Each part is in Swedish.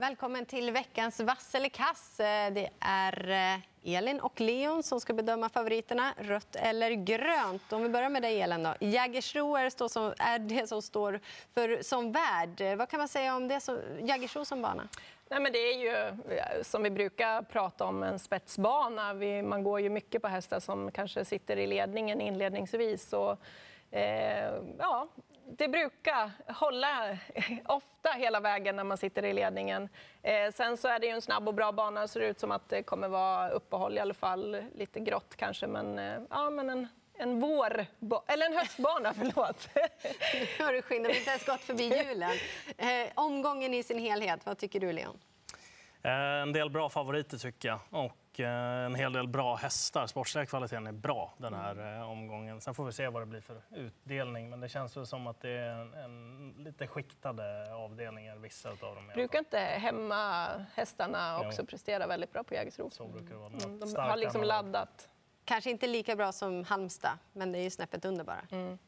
Välkommen till veckans vass eller kass. Eh, det är eh, Elin och Leon som ska bedöma favoriterna, rött eller grönt. Om vi börjar med dig, Elin. Då. Jägersro är, som, är det som står för som värd. Vad kan man säga om det som, Jägersro som bana? Nej, men det är ju som vi brukar prata om en spetsbana. Vi, man går ju mycket på hästar som kanske sitter i ledningen inledningsvis. Och, eh, ja, det brukar hålla ofta hela vägen när man sitter i ledningen. Eh, sen så är det ju en snabb och bra bana. Det ser ut som att det kommer vara uppehåll i alla fall. Lite grått kanske, men, eh, ja, men en, en vår... Eller en höstbana, förlåt. Nu har du skyndat inte ens gått förbi julen. Eh, omgången i sin helhet, vad tycker du, Leon? Eh, en del bra favoriter, tycker jag. Och Eh, en hel del bra hästar. Sportsliga kvaliteten är bra den här mm. eh, omgången. Sen får vi se vad det blir för utdelning. Men det känns väl som att det är en, en lite skiktade avdelningar, vissa av dem. Brukar inte hemma hästarna också jo. prestera väldigt bra på Jägersro? Så brukar det vara. Mm. De har liksom laddat. Kanske inte lika bra som Halmstad, men det är ju snäppet under bara. Mm.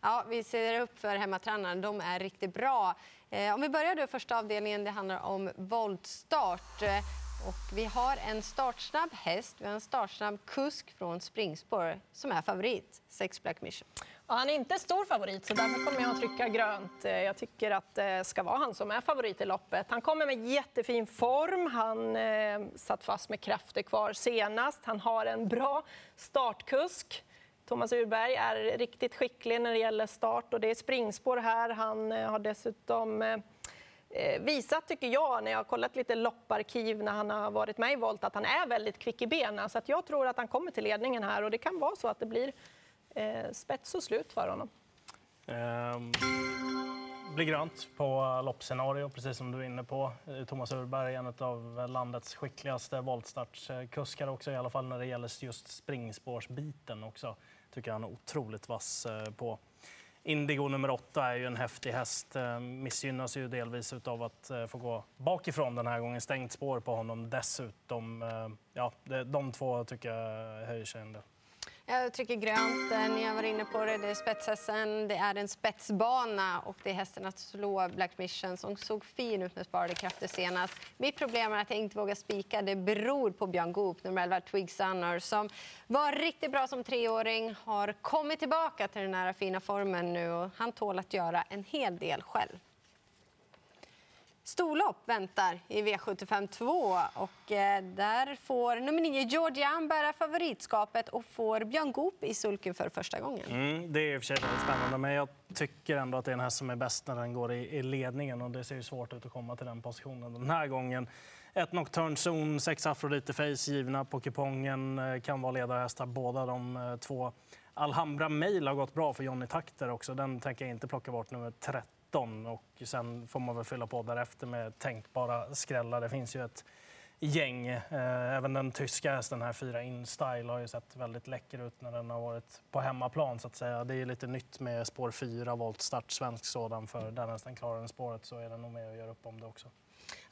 Ja, vi ser upp för hemmatränarna. De är riktigt bra. Eh, om vi börjar då första avdelningen, det handlar om voltstart. Eh, och vi har en startsnabb häst, vi har en startsnabb kusk från springspår som är favorit, Sex Black Mission. Ja, han är inte stor favorit, så därför kommer jag att trycka grönt. Eh, jag tycker att det ska vara han som är favorit i loppet. Han kommer med jättefin form. Han eh, satt fast med krafter kvar senast. Han har en bra startkusk. Thomas Urberg är riktigt skicklig när det gäller start och det är springspår här. Han eh, har dessutom eh, visat, tycker jag, när jag har kollat lite lopparkiv när han har varit med i volt, att han är väldigt kvick i benen. Så att jag tror att han kommer till ledningen här och det kan vara så att det blir eh, spets och slut för honom. Um, blir grönt på loppscenario, precis som du är inne på. Eh, Thomas Urberg är en av landets skickligaste voltstartskuskar också, i alla fall när det gäller just springspårsbiten också. Tycker han är otroligt vass eh, på. Indigo nummer åtta är ju en häftig häst. Eh, missgynnas ju delvis av att eh, få gå bakifrån den här gången. Stängt spår på honom dessutom. Ja, de två tycker jag höjer sig en del. Jag trycker grönt. Ni har varit inne på det. Det är spetshästen. Det är en spetsbana och det är hästen att slå Black Mission som såg fin ut med sparade krafter senast. Mitt problem är att jag inte vågar spika. Det beror på Björn Goop, nummer 11, Twig Sunner, som var riktigt bra som treåring, har kommit tillbaka till den här fina formen nu och han tål att göra en hel del själv. Storlopp väntar i V75 2 och eh, där får nummer 9 Georgian bära favoritskapet och får Björn Goop i sulken för första gången. Mm, det är i och för sig väldigt spännande, men jag tycker ändå att det är den häst som är bäst när den går i, i ledningen och det ser ju svårt ut att komma till den positionen den här gången. Ett Nocturne Zone, sex Afrodite Face givna på kupongen eh, kan vara ledarhästar båda de eh, två. Alhambra Mail har gått bra för Johnny Takter också. Den tänker jag inte plocka bort nummer 30 19 och sen får man väl fylla på därefter med tänkbara skrällar. Det finns ju ett gäng. Eh, även den tyska hästen här, Fyra InStyle, har ju sett väldigt läcker ut när den har varit på hemmaplan. Så att säga. Det är lite nytt med spår 4, voltstart, svensk sådan. För den hästen klarar den spåret så är den nog med och gör upp om det också.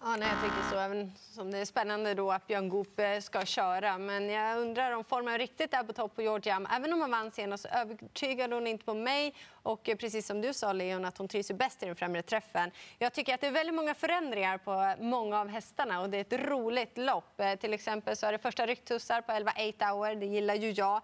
Ja, nej, jag tycker så. Även som det är spännande då att Björn Goop eh, ska köra. Men jag undrar om formen riktigt är på topp på Georgia. Även om hon vann senast så övertygade hon inte på mig. Och eh, precis som du sa, Leon, att hon trivs bäst i den främre träffen. Jag tycker att det är väldigt många förändringar på eh, många av hästarna och det är ett roligt lopp. Till exempel så är det första rycktussar på 11 8 hour. Det gillar ju jag.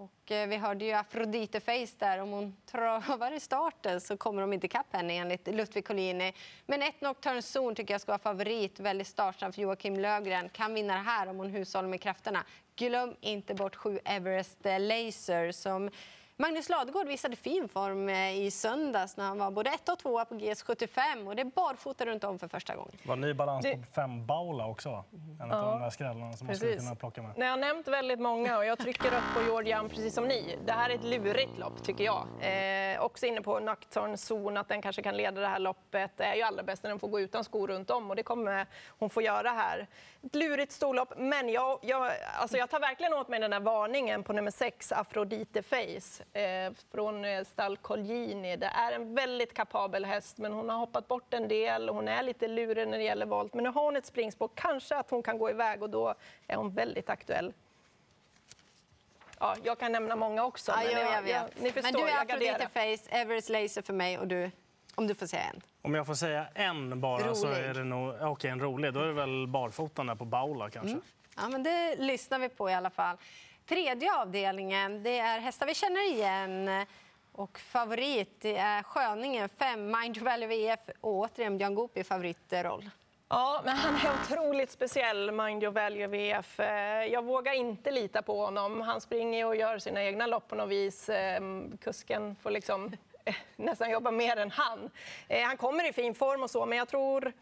Och eh, vi hörde ju Afrodite Face där. Om hon travar i starten så kommer de inte ikapp henne enligt Ludvig Collini. Men ett Nocturne Zone tycker jag ska vara favorit. Väldigt startsam för Joakim Lövgren. Kan vinna det här om hon hushåller med krafterna. Glöm inte bort 7 Everest Laser som Magnus Ladegård visade fin form eh, i söndags när han var både ett och tvåa på GS75 och det är barfota runt om för första gången. var ny balans på fem Baula också, en av de där skrällarna som man skulle kunna plocka med. Ni har nämnt väldigt många och jag trycker upp på Georgian precis som ni. Det här är ett lurigt lopp tycker jag. Eh, också inne på Nocturne Zone, att den kanske kan leda det här loppet. Det är ju allra bäst när den får gå utan skor runt om och det kommer hon få göra här. Ett lurigt storlopp, men jag, jag, alltså jag tar verkligen åt mig den här varningen på nummer sex, Afrodite Face från eh, stall Colgjini. Det är en väldigt kapabel häst, men hon har hoppat bort en del. Hon är lite lurig när det gäller volt, men nu har hon ett springspår. Kanske att hon kan gå iväg och då är hon väldigt aktuell. Ja, jag kan nämna många också. Ja, men jag, jag, jag, ni förstår, men du är Afrodite Face, Everest Laser för mig och du? Om du får säga en. Om jag får säga en bara rolig. så är det nog... Okej, okay, en rolig. Då är det väl barfotan där på Baula kanske. Mm. Ja, men det lyssnar vi på i alla fall. Tredje avdelningen, det är hästar vi känner igen. Och favorit det är Sköningen 5, Mind Valley VF och återigen Björn Goop i favoritroll. Ja, men han är otroligt speciell, Mind Your Value VF. Eh, jag vågar inte lita på honom. Han springer och gör sina egna lopp på något vis. Ehm, kusken får liksom nästan jobba mer än han. Eh, han kommer i fin form och så, men jag tror...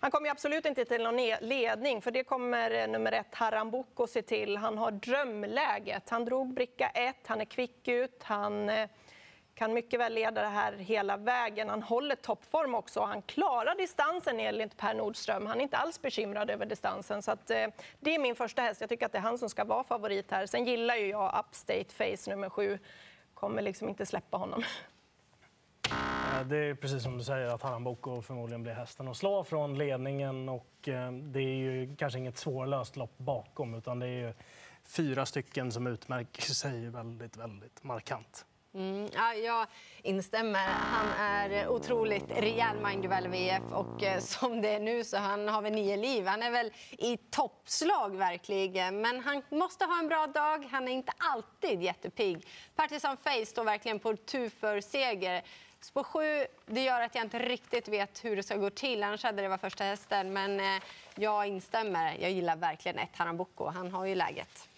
Han kommer absolut inte till någon ledning, för det kommer eh, nummer ett Haram Boko se till. Han har drömläget. Han drog bricka ett, han är kvick ut, han eh, kan mycket väl leda det här hela vägen. Han håller toppform också. Han klarar distansen enligt Per Nordström. Han är inte alls bekymrad över distansen. Så att, eh, det är min första häst. Jag tycker att det är han som ska vara favorit här. Sen gillar ju jag Upstate Face nummer sju. Kommer liksom inte släppa honom. Eh, det är precis som du säger att Haram Boko förmodligen blir hästen att slå från ledningen och eh, det är ju kanske inget svårlöst lopp bakom utan det är ju fyra stycken som utmärker sig väldigt, väldigt markant. Mm, ja, jag instämmer. Han är otroligt rejäl Mind VF och eh, som det är nu så han har väl nio liv. Han är väl i toppslag verkligen, men han måste ha en bra dag. Han är inte alltid jättepigg. Partisan Face står verkligen på tur för seger. Spår sju, det gör att jag inte riktigt vet hur det ska gå till. Annars hade det varit första hästen. Men eh, jag instämmer. Jag gillar verkligen ett Harambuco. Han har ju läget.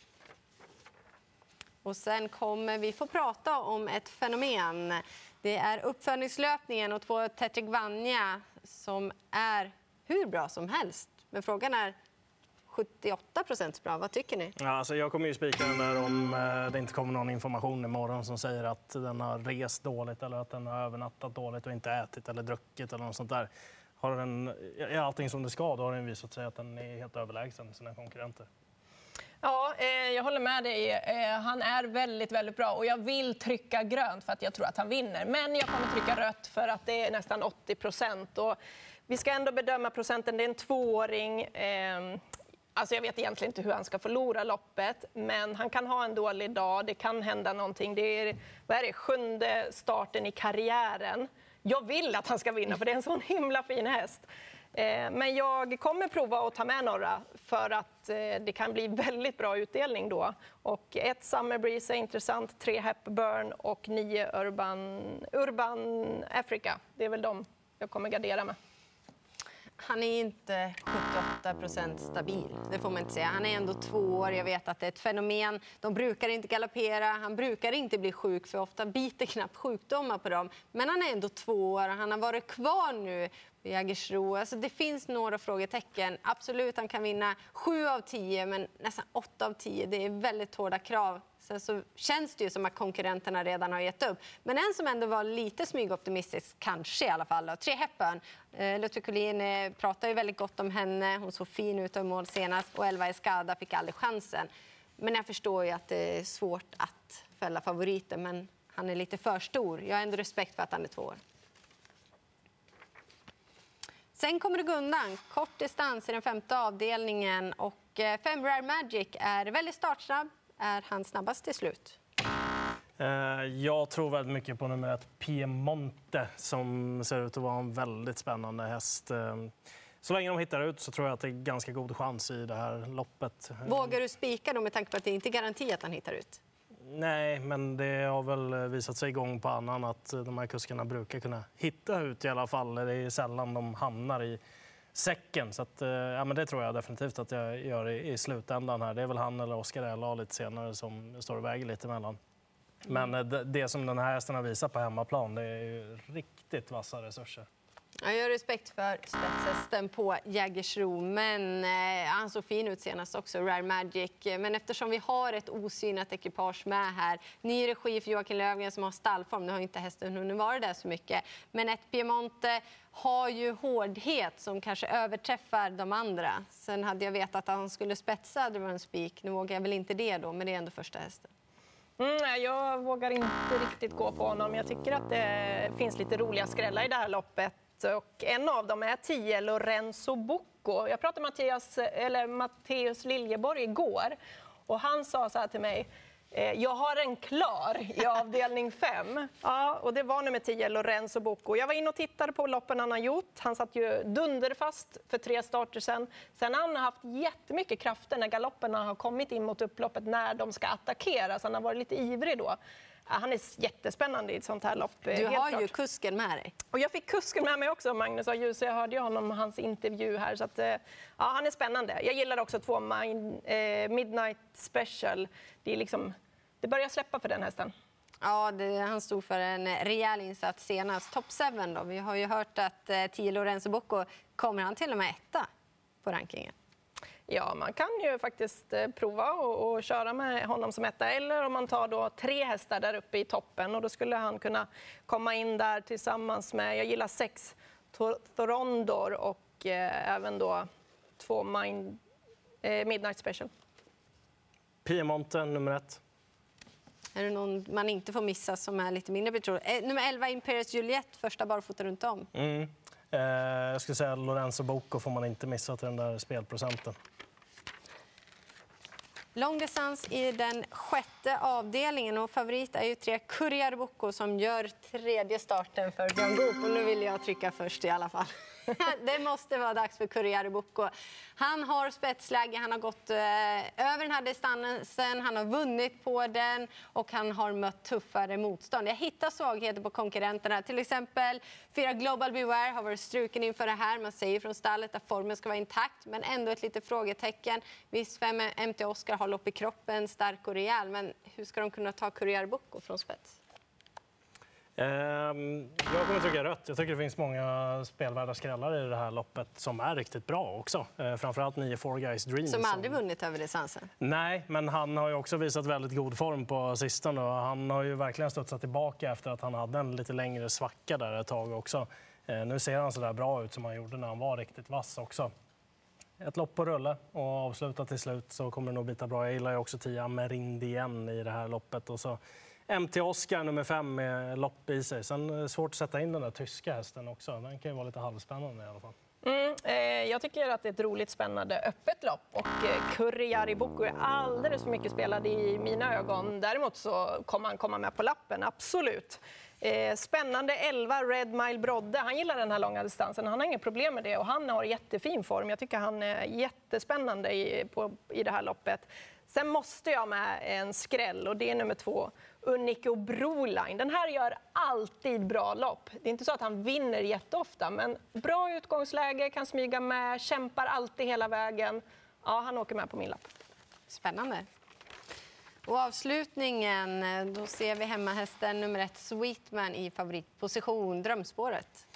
Och sen kommer vi få prata om ett fenomen. Det är uppföljningslöpningen och två Tetrick Vanja som är hur bra som helst. Men frågan är 78 procent bra. Vad tycker ni? Ja, alltså jag kommer ju spika den där om eh, det inte kommer någon information imorgon som säger att den har rest dåligt eller att den har övernattat dåligt och inte ätit eller druckit eller något sånt där. Har den, är allting som det ska, då har den visat sig att den är helt överlägsen sina konkurrenter. Ja, eh, jag håller med dig. Eh, han är väldigt, väldigt bra och jag vill trycka grönt för att jag tror att han vinner. Men jag kommer trycka rött för att det är nästan 80 procent. Vi ska ändå bedöma procenten. Det är en tvååring. Alltså jag vet egentligen inte hur han ska förlora loppet, men han kan ha en dålig dag. Det kan hända någonting. Det är, vad är det, sjunde starten i karriären. Jag vill att han ska vinna, för det är en sån himla fin häst. Eh, men jag kommer prova att ta med några för att eh, det kan bli väldigt bra utdelning då. Och ett Summer Breeze är intressant, tre Hepburn och nio Urban, Urban Africa. Det är väl de jag kommer gardera med han är inte 78% stabil. Det får man inte säga. Han är ändå två år. Jag vet att det är ett fenomen. De brukar inte galoppera. Han brukar inte bli sjuk, för ofta biter knappt sjukdomar på dem. Men han är ändå två år. Han har varit kvar nu i Jägersro. Alltså det finns några frågetecken. Absolut, han kan vinna sju av tio, men nästan åtta av tio. Det är väldigt hårda krav Sen så känns det ju som att konkurrenterna redan har gett upp. Men en som ändå var lite smygoptimistisk, kanske i alla fall, då, Tre Hepburn. Eh, Luther Collin eh, pratar ju väldigt gott om henne. Hon såg fin ut av mål senast och Elva Escada fick aldrig chansen. Men jag förstår ju att det är svårt att fälla favoriten, men han är lite för stor. Jag har ändå respekt för att han är två år. Sen kommer det gå undan. Kort distans i den femte avdelningen. Och eh, Fem Rare Magic är väldigt startsnabb, är han snabbast till slut? Eh, jag tror väldigt mycket på nummer ett, Piemonte, som ser ut att vara en väldigt spännande häst. Eh, så länge de hittar ut så tror jag att det är ganska god chans i det här loppet. Vågar du spika då med tanke på att det inte är garanti att han hittar ut? Nej, men det har väl visat sig gång på annan att de här kuskarna brukar kunna hitta ut i alla fall. Det är sällan de hamnar i säcken. Så att, eh, ja, men det tror jag definitivt att jag gör i, i slutändan. här. Det är väl han eller Oskar Ella lite senare som står och väger lite emellan. Men eh, det, det som den här hästen har visat på hemmaplan, det är ju riktigt vassa resurser. Jag har respekt för spetshästen på Jägersro, men eh, han såg fin ut senast också, Rare Magic. Men eftersom vi har ett osynat ekipage med här, ny regi för Joakim Lövgren som har stallform, nu har inte hästen hunnit vara där så mycket, men ett Piemonte har ju hårdhet som kanske överträffar de andra. Sen hade jag vetat att han skulle spetsa, det var en spik. Nu vågar jag väl inte det då, men det är ändå första hästen. Mm, jag vågar inte riktigt gå på honom. Jag tycker att det finns lite roliga skrällar i det här loppet. Och en av dem är 10 Lorenzo Bocco. Jag pratade med Mattias, eller Matteus Liljeborg igår och han sa så här till mig eh, jag har en klar i avdelning 5. Ja, och det var nummer 10, Lorenzo Bocco. Jag var inne och tittade på loppen han har gjort. Han satt ju dunderfast för tre starter sen. Sen har han haft jättemycket krafter när galopperna har kommit in mot upploppet när de ska attackera. Så han har varit lite ivrig då. Han är jättespännande i ett sånt här lopp. Du har klart. ju kusken med dig. Och jag fick kusken med mig också, Magnus A. Djuse. Jag hörde ju honom hans intervju här. Så att, ja, han är spännande. Jag gillar också två Midnight Special. Det, är liksom, det börjar släppa för den hästen. Ja, det, han stod för en rejäl insats senast. Top 7 då. Vi har ju hört att eh, 10 Lorenzo Bocco, kommer han till och med etta på rankingen? Ja, man kan ju faktiskt eh, prova och, och, köra med honom som etta. Eller om man tar då tre hästar där uppe i toppen och då skulle han kunna komma in där tillsammans med, jag gillar sex, Thorondor och eh, även då två Mind, eh, Midnight Special. Piemonten nummer ett. Är det någon man inte får missa som är lite mindre betrodd? Eh, nummer 11, Imperius Juliet, första barfota runt om. Mm. Eh, jag skulle säga Lorenzo Bocco får man inte missa till den där spelprocenten. Långdistans i den sjätte avdelningen och favorit är ju tre Courier som gör tredje starten för Björn Goop. Och nu vill jag trycka först i alla fall. det måste vara dags för Corriere Bocco. Han har spetsläge, han har gått eh, över den här distansen, han har vunnit på den och han har mött tuffare motstånd. Jag hittar svagheter på konkurrenterna. Till exempel fyra Global Beware har varit struken inför det här. Man säger från stallet att formen ska vara intakt, men ändå ett litet frågetecken. Visst, fem MT Oscar har lopp i kroppen, stark och rejäl, men hur ska de kunna ta Corriere Bocco från spets? Ehm, jag kommer trycka rött. Jag tycker det finns många spelvärda skrällar i det här loppet som är riktigt bra också. Ehm, framförallt 9 Four Guys Dream. Som aldrig vunnit över distansen? Nej, men han har ju också visat väldigt god form på sistone. Han har ju verkligen studsat tillbaka efter att han hade en lite längre svacka där ett tag också. Ehm, nu ser han så där bra ut som han gjorde när han var riktigt vass också. Ett lopp på rulle och avsluta till slut så kommer det nog bita bra. Jag gillar ju också 10 Merindien i det här loppet. Och så MT Oscar nummer fem med lopp i sig. Sen är det svårt att sätta in den där tyska hästen också. Den kan ju vara lite halvspännande i alla fall. Mm, eh, jag tycker att det är ett roligt, spännande, öppet lopp. Och eh, Kurri Boko är alldeles för mycket spelad i mina ögon. Däremot så kommer han komma med på lappen, absolut. Eh, spännande 11, Red Mile Brodde. Han gillar den här långa distansen. Han har inga problem med det och han har jättefin form. Jag tycker han är jättespännande i, på, i det här loppet. Sen måste jag med en skräll och det är nummer två, Unico Broline. Den här gör alltid bra lopp. Det är inte så att han vinner jätteofta, men bra utgångsläge, kan smyga med, kämpar alltid hela vägen. Ja, han åker med på min lapp. Spännande. Och avslutningen, eh, då ser vi hemmahästen nummer ett, Sweetman, i favoritposition, drömspåret.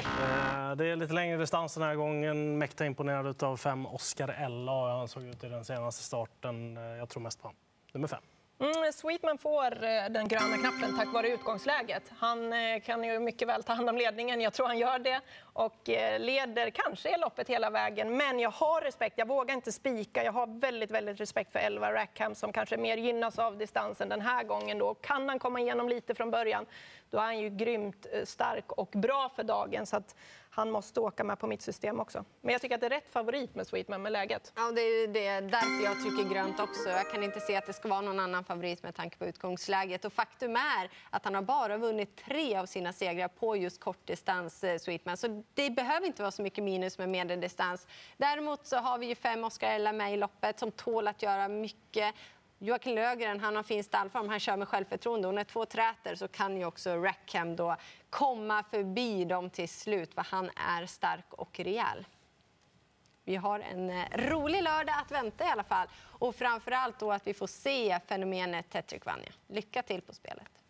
Eh, det är lite längre distans den här gången. Mäkta imponerad av fem Oscar Ella. Han såg ut i den senaste starten. Eh, jag tror mest på honom. Nummer fem. Mm, Sweetman får eh, den gröna knappen tack vare utgångsläget. Han eh, kan ju mycket väl ta hand om ledningen, jag tror han gör det. Och eh, leder kanske i loppet hela vägen, men jag har respekt. Jag vågar inte spika. Jag har väldigt, väldigt respekt för Elva Rackham som kanske mer gynnas av distansen den här gången. Då. Kan han komma igenom lite från början, då är han ju grymt stark och bra för dagen. Så att han måste åka med på mitt system också. Men jag tycker att det är rätt favorit med Sweetman med läget. Ja, det är det därför jag trycker grönt också. Jag kan inte se att det ska vara någon annan favorit med tanke på utgångsläget. Och faktum är att han har bara vunnit tre av sina segrar på just kortdistans, eh, Sweetman. Så det behöver inte vara så mycket minus med medeldistans. Däremot så har vi ju fem Oscar Ella med i loppet som tål att göra mycket. Joakim Lögren han har fin stallform, han kör med självförtroende. Och när två träter så kan ju också Rackham då komma förbi dem till slut, för han är stark och rejäl. Vi har en eh, rolig lördag att vänta i alla fall. Och framför allt då att vi får se fenomenet Tetrick Vanja. Lycka till på spelet!